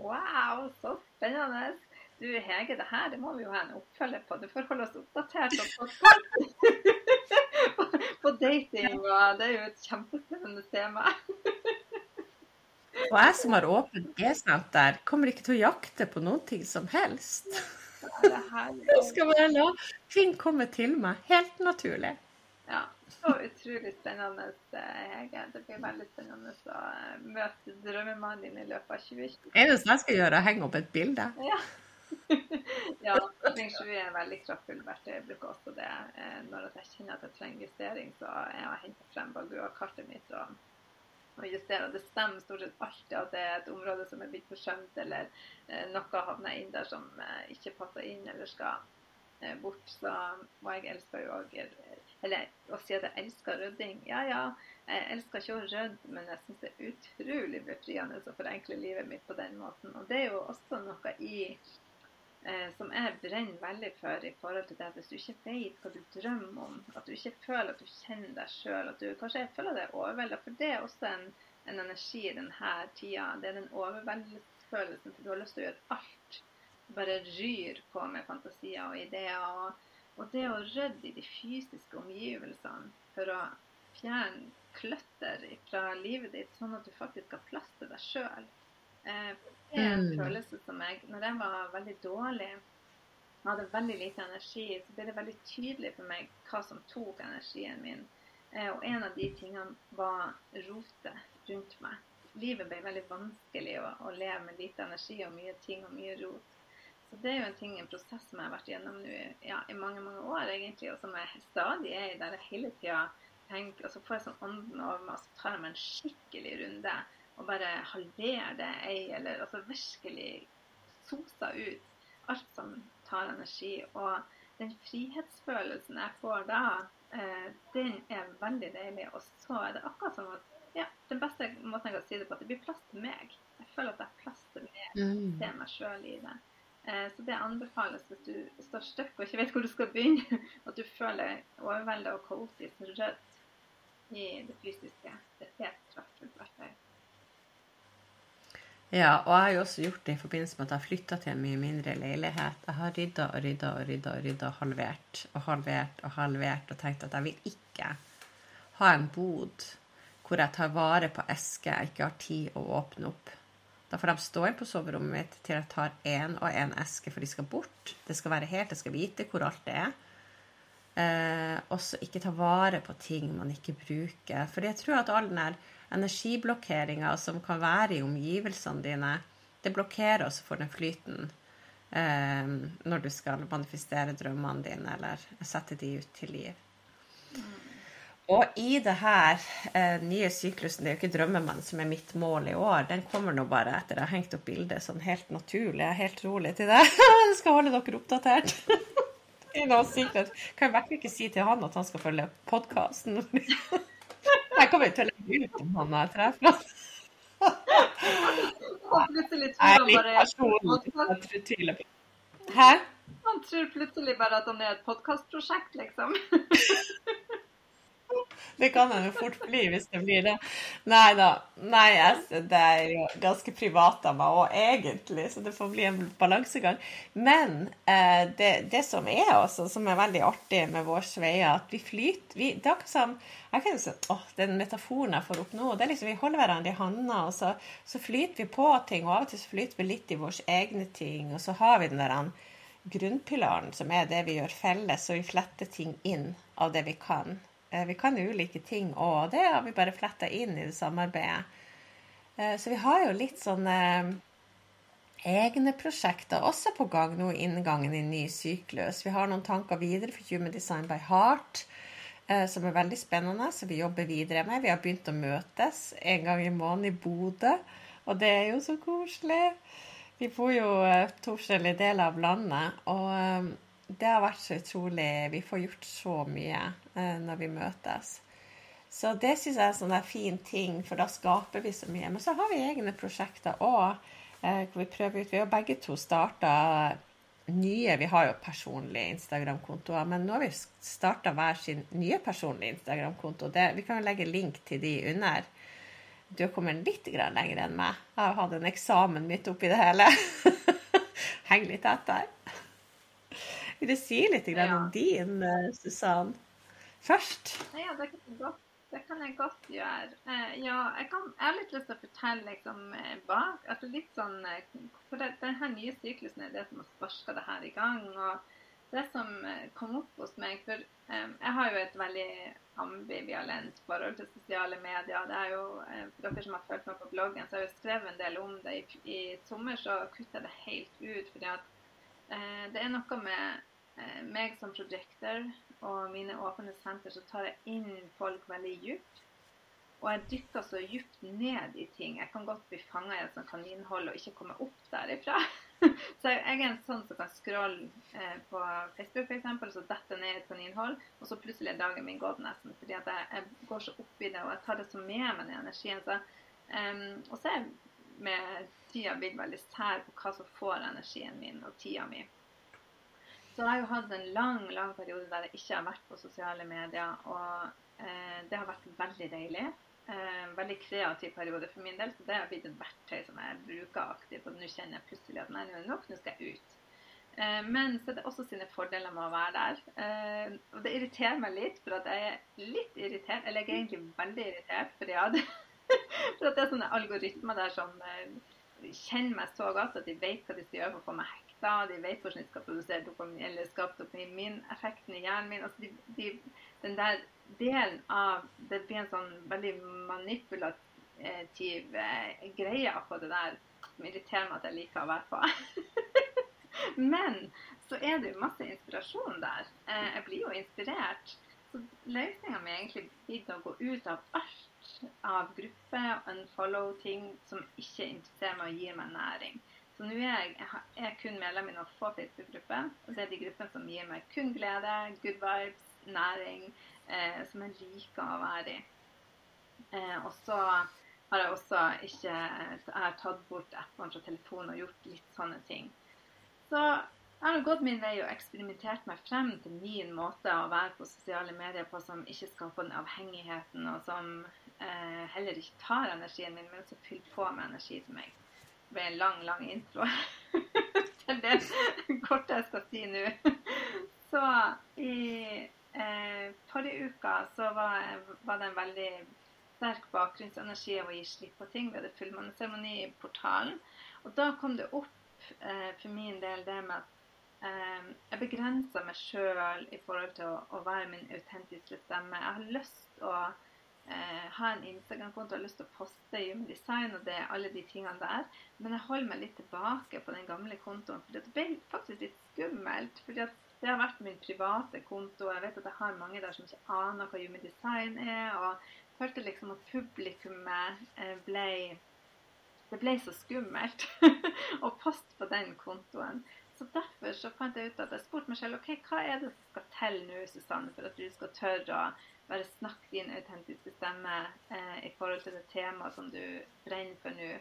Wow, så spennende. Du Hege, det her det må vi jo ha en oppfølger på. Du får holde oss oppdatert på, på, på dating. og Det er jo et kjempespennende tema. Og jeg som har åpent G-senter, kommer ikke til å jakte på noen ting som helst. Jeg skal bare la ting komme til meg. Helt naturlig. Ja. Så utrolig spennende, Hege. Det blir veldig spennende å eh, møte drømmemannen din i løpet av 2020. Eneste jeg skal gjøre, er å henge opp et bilde. Ja. ja, Ring 7 er en veldig kraftfull verktøy. Jeg bruker også det eh, når jeg kjenner at jeg trenger justering. Så jeg har henta frem Bagua-kartet mitt og å justere. Det stemmer stort sett alltid at det er et område som er blitt forsømt, eller eh, noe havner inn der som eh, ikke passer inn eller skal eh, bort. Så, og jeg elsker jo òg Eller å si at jeg elsker rydding. Ja, ja, jeg elsker ikke å rydde, men jeg syns det er utrolig befriende å forenkle livet mitt på den måten. Og det er jo også noe i eh, som jeg brenner veldig for i forhold til det hvis du ikke vet hva du drømmer om, at du ikke føler at du kjenner deg sjøl, at du kanskje føler deg overvelda, for det er også en, en energi i denne tida. Det er den overveldelsesfølelsen, for du har lyst til å gjøre alt. Bare ryr på med fantasier og ideer. Og, og det å rydde i de fysiske omgivelsene for å fjerne kløtter fra livet ditt, sånn at du faktisk har plass til deg sjøl. Eh, det er en mm. følelse som jeg Når jeg var veldig dårlig, hadde veldig lite energi, så ble det veldig tydelig for meg hva som tok energien min. Eh, og en av de tingene var rotet rundt meg. Livet ble veldig vanskelig å, å leve med lite energi og mye ting og mye rot. Så det er jo en ting, en prosess som jeg har vært gjennom nå ja, i mange mange år, egentlig, og som jeg stadig er i, der jeg hele tida tenker Og så får jeg sånn ånden over meg, og så tar jeg meg en skikkelig runde og bare halvere det ei, eller altså virkelig sosa ut alt som tar energi. Og den frihetsfølelsen jeg får da, eh, den er veldig deilig. Og så er det akkurat som at ja, den beste måten jeg kan si det på, at det blir plass til meg. Jeg føler at det er plass til meg, mm. til meg sjøl i det. Eh, så det anbefales hvis du står støkk og ikke vet hvor du skal begynne, at du føler overveldet og kaotisk rødt i det fysiske. Det er et kraftfullt verktøy. Ja, og jeg har jo også gjort det i forbindelse med at jeg har flytta til en mye mindre leilighet. Jeg har rydda og rydda og rydda og rydda og halvert og halvert og halvert og tenkt at jeg vil ikke ha en bod hvor jeg tar vare på esker jeg ikke har tid å åpne opp. Da får de stå inn på soverommet mitt til jeg tar én og én eske, for de skal bort. Det skal være helt, jeg skal vite hvor alt det er. Eh, også ikke ta vare på ting man ikke bruker. For jeg tror at all den der energiblokkeringa som kan være i omgivelsene dine, det blokkerer også for den flyten eh, når du skal manifestere drømmene dine eller sette de ut til liv. Og i det her eh, nye syklusen, det er jo ikke drømmemann som er mitt mål i år, den kommer nå bare etter jeg har hengt opp bildet sånn helt naturlig. Jeg er helt rolig til det. Jeg skal holde dere oppdatert. Kan i hvert fall ikke si til han at han skal følge podkasten. Jeg kommer til å legge ut om han er treffer. Plutselig tror han bare Hæ? Han tror plutselig bare at han er et podkastprosjekt, liksom. Det kan en jo fort bli hvis det blir det. Nei da. Nei, altså, det er jo ganske privat av meg òg, egentlig, så det får bli en balansegang. Men eh, det, det, som er også, som er veldig artig med vår sveie, at vi flyter vi, Det er akkurat som jeg kan si, åh, Den metaforen jeg får opp nå, det er liksom vi holder hverandre i handa, og så, så, flyter vi på ting, og av og til så flyter vi litt i våre egne ting, og så har vi den der grunnpilaren som er det vi gjør felles, og vi fletter ting inn av det vi kan. Eh, vi kan jo ulike ting, og det har vi bare fletta inn i det samarbeidet. Eh, så vi har jo litt sånne eh, egne prosjekter også på gang nå i inngangen i ny syklus. Vi har noen tanker videre for Human Design by Heart, som er veldig spennende, som vi jobber videre med. Vi har begynt å møtes en gang i måneden i Bodø, og det er jo så koselig. Vi bor jo to forskjellige deler av landet, og det har vært så utrolig Vi får gjort så mye eh, når vi møtes. Så det syns jeg er en sånn fin ting, for da skaper vi så mye. Men så har vi egne prosjekter òg, eh, hvor vi prøver ut. Vi har begge to starta nye Vi har jo personlige Instagram-kontoer, men nå har vi starta hver sin nye personlige Instagram-konto. Vi kan jo legge link til de under. Du har kommet litt lenger enn meg. Jeg har hatt en eksamen midt oppi det hele. Heng litt etter. Vil du si litt ja. om din, eh, Susann, først? Ja, det kan jeg godt, kan jeg godt gjøre. Eh, ja, jeg, kan, jeg, har litt lyst til å fortelle liksom, eh, bak altså litt sånn, For det, denne nye syklusen er det som har sparka det her i gang. og det som kom opp hos meg For um, jeg har jo et veldig ambivalent forhold til sosiale medier. det er jo, For dere som har fulgt meg på bloggen, så har jeg jo skrevet en del om det. I, i sommer så kutta jeg det helt ut. fordi at det er noe med Eh, meg som projector og mine åpne senter, så tar jeg inn folk veldig dypt. Og jeg dykker så dypt ned i ting. Jeg kan godt bli fanga i et sånt kaninhull og ikke komme opp derifra. så jeg, er en sånn som kan scrolle eh, på Facebook f.eks., så detter ned i et kaninhull, og så plutselig er dagen min gått nesten. Fordi at jeg, jeg, går så opp i det, og jeg tar det så med meg den energien. Så, um, og så er jeg med tida blitt veldig sær på hva som får energien min og tida mi. Så jeg har jo hatt en lang lang periode der jeg ikke har vært på sosiale medier. Og eh, det har vært veldig deilig. Eh, veldig kreativ periode for min del. Så det har blitt et verktøy som jeg bruker aktivt. Og nå kjenner jeg plutselig at nei, nå er det nok, nå skal jeg ut. Eh, men så er det også sine fordeler med å være der. Eh, og det irriterer meg litt, for at jeg er litt irritert. Eller jeg er egentlig veldig irritert, for, ja, for at det er sånne algoritmer der som eh, kjenner meg så godt at de vet hva de skal gjøre for å få meg hekta. de vet hvordan de skal produsere dopamin, eller skape dopamineffekten i hjernen min. Altså de, de, den der delen av Det blir en sånn veldig manipulativ eh, greie på det der som irriterer meg at jeg liker å være på. Men så er det jo masse inspirasjon der. Eh, jeg blir jo inspirert. Så løsninga mi er egentlig blitt å gå ut av alt av grupper, unfollow ting som ikke interesserer meg og gir meg næring. Så nå er jeg, jeg er kun medlem i noen få Facebook-grupper. Og det er de gruppene som gir meg kun glede, good vibes, næring, eh, som jeg liker å være i. Eh, og så har jeg også ikke jeg har tatt bort appene fra telefonen og gjort litt sånne ting. Så jeg har gått min vei og eksperimentert meg frem til min måte å være på sosiale medier på som ikke skaper den avhengigheten, og som eh, heller ikke tar energien min, men som fyller på med energi til meg Det ble en lang, lang intro til det korte jeg skal si nå. Så i eh, forrige uke så var, var, det en veldig sterk bakgrunnsenergi av å gi slipp på ting. Vi hadde fullmanneseremoni i portalen. Og da kom det opp eh, for min del det med at eh, jeg begrenser meg sjøl i forhold til å, å være min autentiske stemme. Jeg har lyst å eh, ha en Instagram-konto, jeg har lyst til å poste Human Design og det, alle de tingene der. Men jeg holder meg litt tilbake på den gamle kontoen. For det ble faktisk litt skummelt. fordi at det har vært min private konto. Jeg vet at jeg har mange der som ikke aner hva Human Design er. Og jeg følte liksom at publikummet eh, ble Det ble så skummelt å poste på den kontoen. Så derfor så fant jeg ut at jeg spurte meg selv ok, hva er det som skal til nå, Susanne, for at du skal tørre å bare snakke din autentiske stemme eh, i forhold til det temaet som du brenner for nå.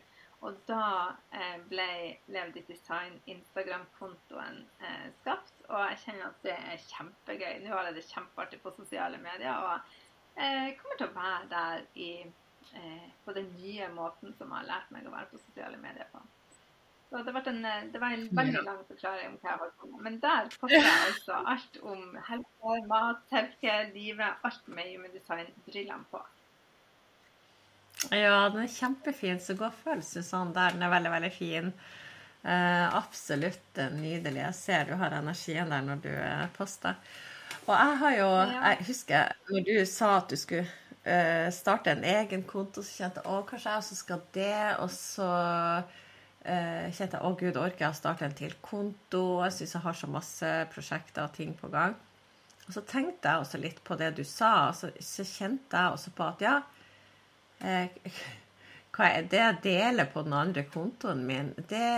Og da eh, ble Lev ditt design Instagram-kontoen eh, skapt. Og jeg kjenner at det er kjempegøy. Nå har jeg det kjempeartig på sosiale medier. Og jeg kommer til å være der i, eh, på den nye måten som jeg har lært meg å være på sosiale medier på. Så det, en, det, var en veldig lang forklaring om hva jeg holdt på med. Men der passer jeg altså alt om helse, mat, selfcare, livet. Alt med Human Design-brillene på. Ja, den er kjempefin. Så gå og følg der. Den er veldig, veldig fin. Eh, absolutt nydelig. Jeg ser du har energien der når du eh, poster. Og jeg har jo Jeg husker når du sa at du skulle eh, starte en egen konto, så kjente jeg at kanskje jeg også skal det. Og så eh, kjente jeg å gud, orker jeg å starte en til konto? Jeg syns jeg har så masse prosjekter og ting på gang. Og så tenkte jeg også litt på det du sa, og så, så kjente jeg også på at ja, Eh, hva er det jeg deler på den andre kontoen min? Det,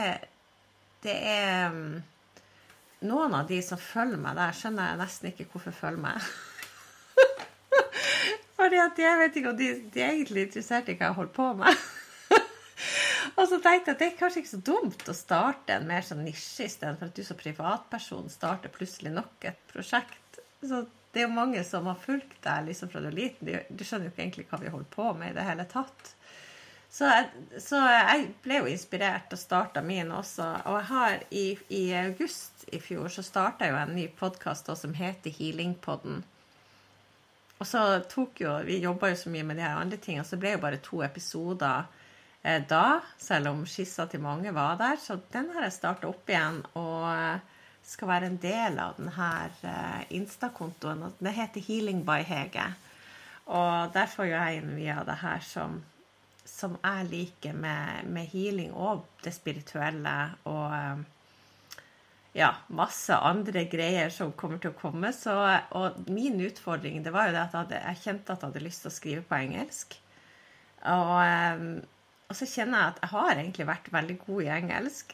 det er mm, Noen av de som følger meg der, skjønner jeg nesten ikke hvorfor følger meg. Fordi at jeg vet ikke om de, de er egentlig interessert i hva jeg holder på med. og så tenkte jeg at det er kanskje ikke så dumt å starte en mer sånn nisje istedenfor at du som privatperson starter plutselig nok et prosjekt. Så det er jo mange som har fulgt deg liksom fra du er liten. Du, skjønner jo ikke egentlig hva vi holder på med i det hele tatt. Så jeg, så jeg ble jo inspirert og starta min også. Og jeg har i, i august i fjor så starta jeg jo en ny podkast som heter Healingpodden. Og så tok jo Vi jobba jo så mye med de her andre tingene, så det ble jo bare to episoder da, selv om skissa til mange var der. Så den har jeg starta opp igjen. og skal være en del av denne eh, Insta-kontoen. Den heter Healing by Hege. Og der får jeg inn mye av det her som, som jeg liker med, med, healing og det spirituelle. Og eh, ja, masse andre greier som kommer til å komme. Så, og min utfordring det var jo det at jeg, hadde, jeg kjente at jeg hadde lyst til å skrive på engelsk. Og, eh, og så kjenner jeg at jeg har egentlig vært veldig god i engelsk.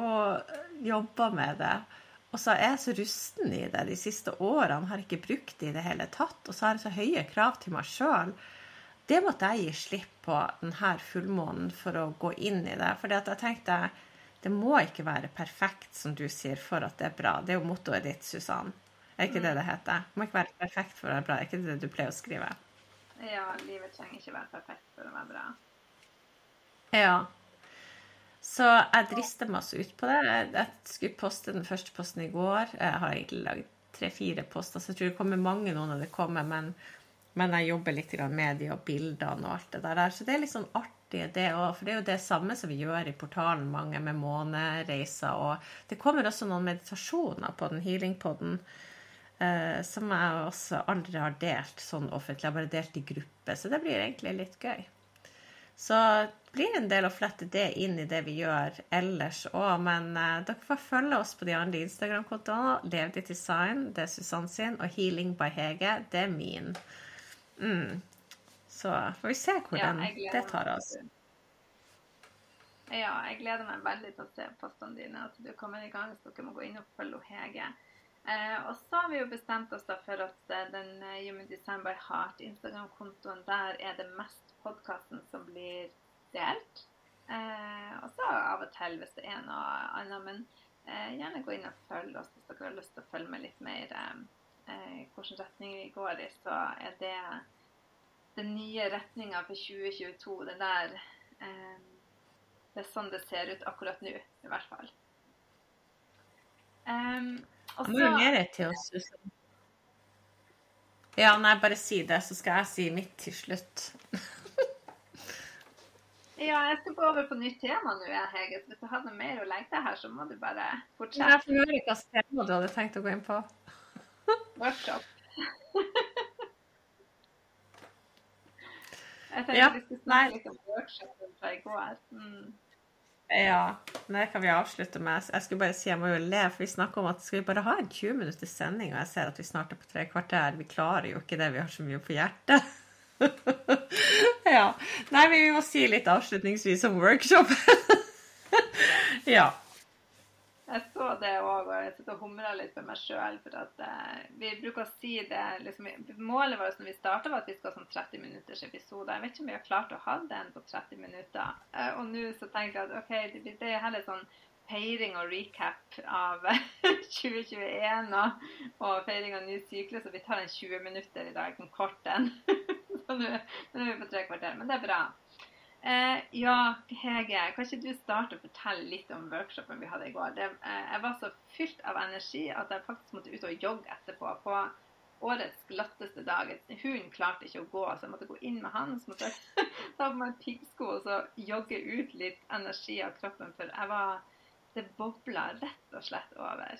Og jobba med det. Og så er jeg så rusten i det de siste årene, har ikke brukt det i det hele tatt. Og så har jeg så høye krav til meg sjøl. Det måtte jeg gi slipp på denne fullmånen for å gå inn i det. For jeg tenkte det må ikke være perfekt, som du sier, for at det er bra. Det er jo mottoet ditt, Susann. Er ikke det det heter? Det må ikke være perfekt for å være bra. Er ikke det du pleier å skrive? Ja, livet trenger ikke være perfekt for å være bra. Ja. Så jeg drister meg også ut på det. Jeg skulle poste den første posten i går. Jeg har egentlig lagd tre-fire poster, så jeg tror det kommer mange nå når det kommer. Men, men jeg jobber litt med de og bildene og alt det der. Så det er litt sånn artig, det òg. For det er jo det samme som vi gjør i portalen, mange med månereiser. Og det kommer også noen meditasjoner på den healingpoden. Eh, som jeg også aldri har delt sånn offentlig. Jeg har bare delt i gruppe. Så det blir egentlig litt gøy. Så det blir en del å flette det inn i det vi gjør ellers òg. Men uh, dere får følge oss på de andre Instagram-kontoene. Lev ditt design, det er Susann sin. Og Healing by Hege, det er min. Mm. Så får vi se hvor ja, det tar oss. Ja, jeg gleder meg veldig til å se postene dine. At du kommer i gang, så dere må gå inn og følge Hege. Eh, og så har vi jo bestemt oss da for at eh, den Human Design by Heart, Instagram-kontoen, der er det mest podkasten som blir delt. Eh, og så av og til hvis det er noe annet. Men eh, gjerne gå inn og følg oss hvis dere har lyst til å følge med litt mer eh, hvilken retning vi går i. Så er det den nye retninga for 2022. Det der eh, Det er sånn det ser ut akkurat nå, i hvert fall. Um, og så mer til oss, Susanne. Ja, nei, bare si det, så skal jeg si mitt til slutt. Ja, jeg skal gå over på nytt tema nå, Hege. Så hvis du hadde mer å legge til her, så må du bare fortsette. Jeg får ikke hvilket tema du hadde tenkt å gå inn på. Workshop. jeg tenkte ja, vi skulle snakke litt om workshopen fra i går. Mm. Ja, det kan vi avslutte med. Jeg skulle bare si, jeg må jo le, for vi snakker om at skal vi bare ha en 20 minutters sending, og jeg ser at vi snart er på tre kvarter. Vi klarer jo ikke det, vi har så mye på hjertet. ja. Nei, vi må si litt avslutningsvis om workshop. ja. Jeg så det òg, og jeg sitter og humrer litt for meg sjøl. For at eh, vi bruker å si det liksom, Målet vårt når vi starta, var at vi skal ha sånn 30 minutters episode. Jeg vet ikke om vi har klart å ha den på 30 minutter. Uh, og nå så tenker jeg at OK, det, det er heller sånn feiring og recap av 2021 og, og feiring av ny syklus. Og vi tar en 20 minutter i dag, en kort en. Nå er vi på tre kvarter. Men det er bra. Eh, ja, Hege, kan ikke du starte å fortelle litt om workshopen vi hadde i går? Det, eh, jeg var så fylt av energi at jeg faktisk måtte ut og jogge etterpå. På årets glatteste dag. Hunden klarte ikke å gå, så jeg måtte gå inn med han. Så måtte jeg ta på meg piggsko og så jogge ut litt energi av kroppen. For jeg var Det bobla rett og slett over.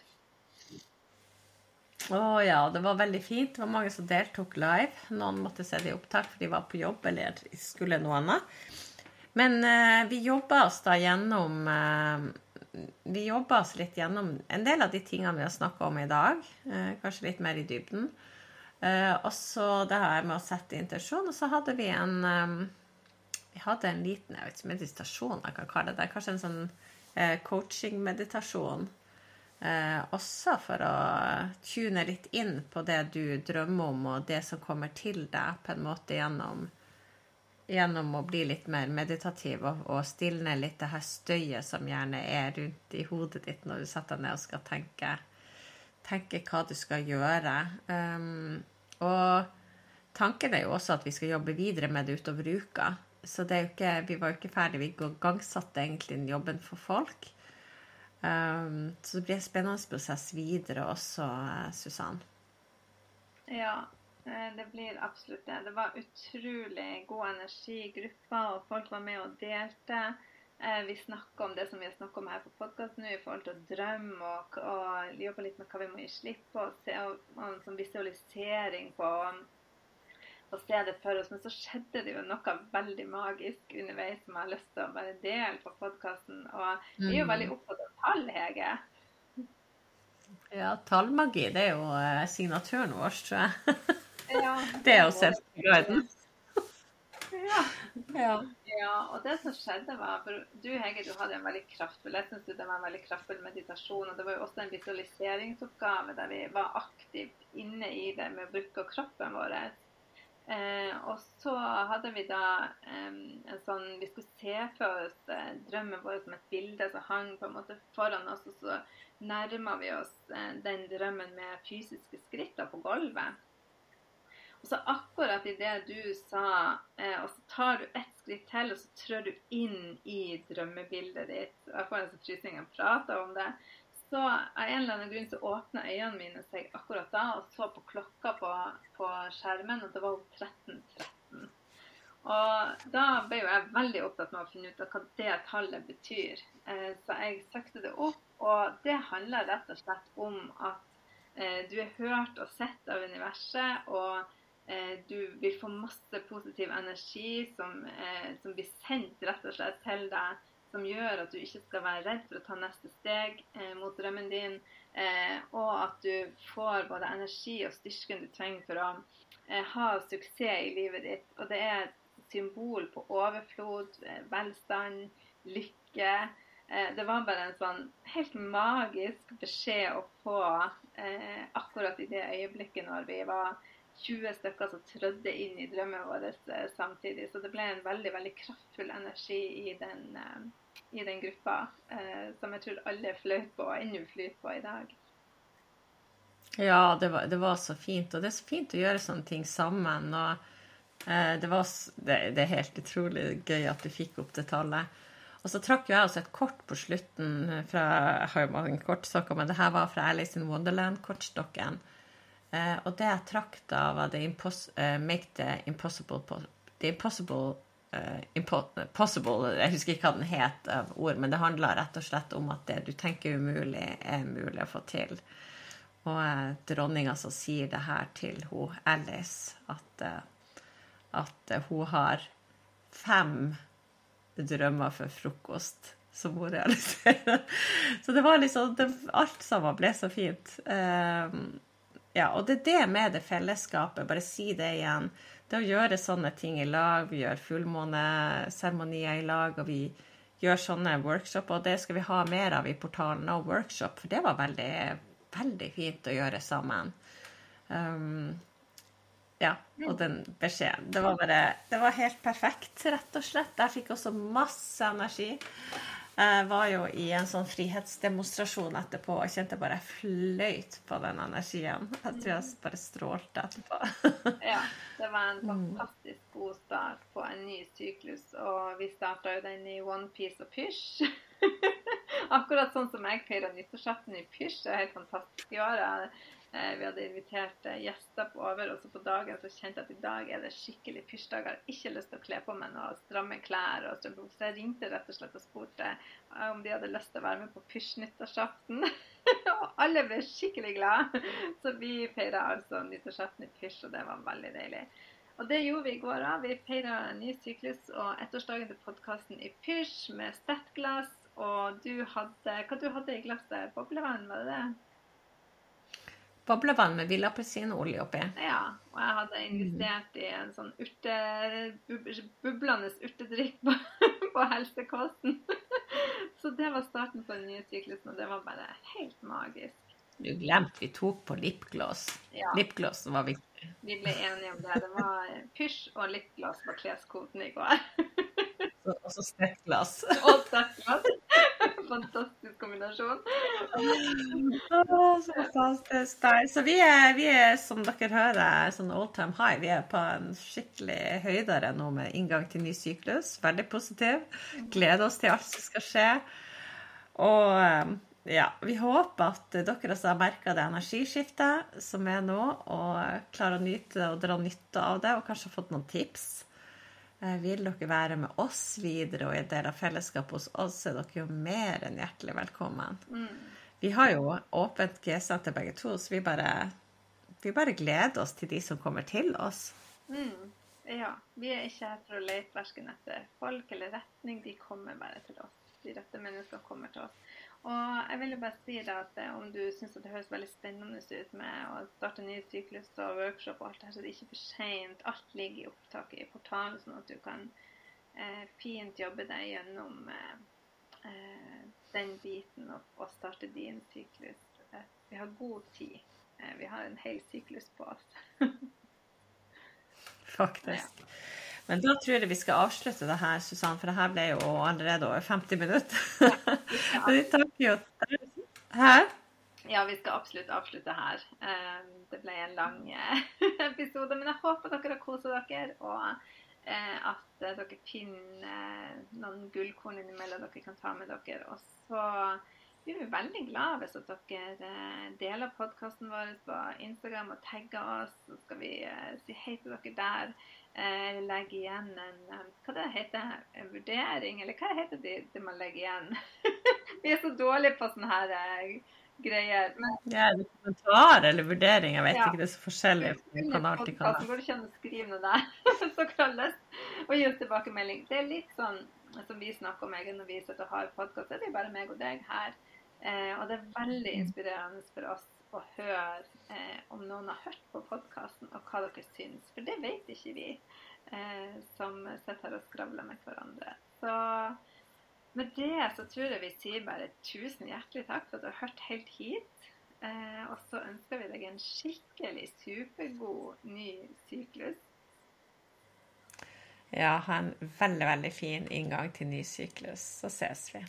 Å ja, det var veldig fint. Det var mange som deltok live. Noen måtte se det i opptak for de var på jobb eller skulle noe annet. Men eh, vi jobba oss da gjennom eh, Vi jobba oss litt gjennom en del av de tingene vi har snakka om i dag. Eh, kanskje litt mer i dybden. og så det her med å sette intensjon. Og så hadde vi en Vi hadde en liten jeg vet ikke, meditasjon, jeg kan kalle det. Kanskje en sånn coaching-meditasjon. Også for å tune litt inn på det du drømmer om, og det som kommer til deg på en måte gjennom gjennom å bli litt mer meditativ og, og stilne litt det her støyet som gjerne er rundt i hodet ditt når du setter deg ned og skal tenke, tenke hva du skal gjøre. Um, og tanken er jo også at vi skal jobbe videre med det utover uka. Så det er jo ikke, vi var jo ikke ferdige. Vi gangsatte egentlig jobben for folk. Um, så det blir en spennende prosess videre også, Susann. Ja, Eh, det blir absolutt det. Det var utrolig god energi i gruppa, og folk var med og delte. Eh, vi snakker om det som vi har snakket om her på podkasten i forhold til å drømme og, og jobbe litt med hva vi må gi slipp på. Og, se, og, og sånn visualisering på å se det for oss. Men så skjedde det jo noe veldig magisk underveis som jeg har lyst til å bare dele på podkasten. Og vi er jo veldig mm. opptatt av tall, Hege. Ja, tallmagi det er jo eh, signaturen vår, tror jeg. det er jo se. Ja. ja. ja. Og det som skjedde, var for Du Hege, du hadde en veldig kraftfull jeg synes det var en veldig kraftfull meditasjon. Og det var jo også en visualiseringsoppgave der vi var aktivt inne i det med å bruke kroppen vår. Eh, og så hadde vi da eh, en sånn Vi skulle se for oss eh, drømmen vår som et bilde som hang på en måte foran oss. Og så nærma vi oss eh, den drømmen med fysiske skritt på gulvet. Og så akkurat i det du sa, eh, og så tar du ett skritt til, og så trør du inn i drømmebildet ditt. Jeg får en sånn frysning av å prate om det. Så av en eller annen grunn så åpna øynene mine seg akkurat da og så på klokka på, på skjermen, og det var 13.13. Og da ble jo jeg veldig opptatt med å finne ut av hva det tallet betyr. Eh, så jeg søkte det opp, og det handler rett og slett om at eh, du er hørt og sett av universet. og Eh, du vil få masse positiv energi som, som, blir sendt rett og slett til deg, som gjør at du ikke skal være redd for å ta neste steg eh, mot drømmen din, eh, og at du får både energi og styrken du trenger for å eh, ha suksess i livet ditt. Og det er et symbol på overflod, eh, velstand, lykke. Det var bare en sånn helt magisk beskjed å få akkurat i det øyeblikket når vi var 20 stykker som trødde inn i drømmen vår eh, samtidig. Så det ble en veldig veldig kraftfull energi i den, eh, i den gruppa, eh, som jeg tror alle fløt på, og ennå flyr på i dag. Ja, det var, det var, så fint. Og det er så fint å gjøre sånne ting sammen. og eh, det, var, det, det, er helt utrolig gøy at du fikk opp det tallet. Og så trakk jo jeg også et kort på slutten fra Jeg har jo mange kortstokker, men det her var fra Alice in Wonderland-kortstokken. Eh, og det jeg trakk da, var det impos uh, Make the impossible The impossible uh, impo Possible Jeg husker ikke hva den het ord, men det handla rett og slett om at det du tenker umulig, er mulig å få til. Og uh, dronninga som sier det her til hun Alice, at, at hun har fem drømmer for frokost. som hun realiserer. Så det var liksom det, Alt sammen ble så fint. Um, ja, og det er det med det fellesskapet. Bare si det igjen. Det å gjøre sånne ting i lag. Vi gjør fullmåneseremonier i lag, og vi gjør sånne workshop. Og det skal vi ha mer av i portalen og Workshop, for det var veldig, veldig fint å gjøre sammen. Um, ja, og den beskjeden. Det var bare Det var helt perfekt, rett og slett. Jeg fikk også masse energi. Jeg var jo i en sånn frihetsdemonstrasjon etterpå og kjente bare jeg fløyt på den energien. Jeg tror jeg bare strålte etterpå. ja, det var en mm. fantastisk god start på en ny syklus, og vi starta jo den i one piece og pysj. Akkurat sånn som jeg feira nyttårsaften i pysj. Det er helt fantastisk i år. Eh, vi hadde invitert eh, gjester på over, og så på dagen så kjente jeg at i dag er det skikkelig pysjdag. Jeg har ikke lyst til å kle på meg noe stramme klær og. Så jeg ringte rett og slett og spurte eh, om de hadde lyst til å være med på pysj-nyttårsaften. og alle ble skikkelig glade. Så vi feira altså nyttårsaften i pysj, og det var veldig deilig. Og det gjorde vi i går òg. Vi feira ny syklus og ettårsdagen til podkasten i pysj med stertglass. Og du hadde Hva du hadde i glasset? Boblevann, var det det? Boblevann med villappelsinolje oppi. Ja, og jeg hadde investert i en sånn urte, bublende urtedrikk på, på helsekosten. Så det var starten på den nye syklusen, og det var bare helt magisk. Du glemte vi tok på lipgloss. Ja. Lipgloss var viktig. Vi ble enige om det. Det var pysj og lipgloss på kleskoden i går. Og så sterkt glass. Og sterkt glass fantastisk kombinasjon. Oh, så fantastisk. Så vi er, vi er, som dere hører, sånn old time high. Vi er på en skikkelig høydere nå med inngang til ny syklus. Veldig positiv. Gleder oss til alt som skal skje. Og eh, ja, vi håper at dere også har merka det energiskiftet som er nå, og klarer å nyte og dra nytte av det, og kanskje har fått noen tips. Eh, vil dere være med oss videre og er del av fellesskapet hos oss, er dere jo mer enn hjertelig velkommen. Mm. Vi har jo åpent GSA til begge to, så vi bare, vi bare, gleder oss til de som kommer til oss. Mm. Ja. Vi er ikke her for å lete verken etter folk eller retning. De kommer bare til oss. De rette menneskene kommer til oss. Og jeg vil jo bare si da at eh, om du syns det høres veldig spennende ut med å starte nye syklus og workshop og alt det her, så det er ikke for seint. Alt ligger i opptaket i portalen, sånn at du kan eh, fint jobbe deg gjennom eh, eh, den biten og, og, starte din syklus. Eh, vi har god tid. Eh, vi har en hel syklus på oss. Faktisk. Ja. Men da tror jeg vi skal avslutte det her, Susann, for det her ble jo allerede over 50 minutter. Ja, vi Hæ? Ja, vi skal absolutt avslutte her. Eh, det ble en lang eh, episode, men jeg håper dere har kosa dere, og eh, at dere finner noen gullkorn innimellom dere kan ta med dere. Og så blir vi veldig glad hvis dere deler podkasten vår på Instagram og tagger oss. Så skal vi si hei til dere der eh, legge igjen en Hva det heter En vurdering, eller hva heter det, det man legger igjen? Vi er så dårlige på sånne her eh, greier. Men, ja, det kommentar eller vurdering, jeg vet ja. ikke. Det er så forskjellig fra kanal til kanal. Går det ikke an å skrive noe der? så kalles og gi oss tilbakemelding. Det er litt sånn som vi snakker om når vi sitter og har podkast, det er bare meg og deg her. Eh, og det er veldig inspirerende for oss å høre eh, om noen har hørt på podkasten, og hva dere syns. For det vet ikke vi eh, som sitter her og skravler med hverandre. Så med det så tror jeg vi sier bare tusen hjertelig takk for at du har hørt helt hit. Eh, og så ønsker vi deg en skikkelig supergod ny syklus. Ja, ha en veldig, veldig fin inngang til ny syklus. Så ses vi.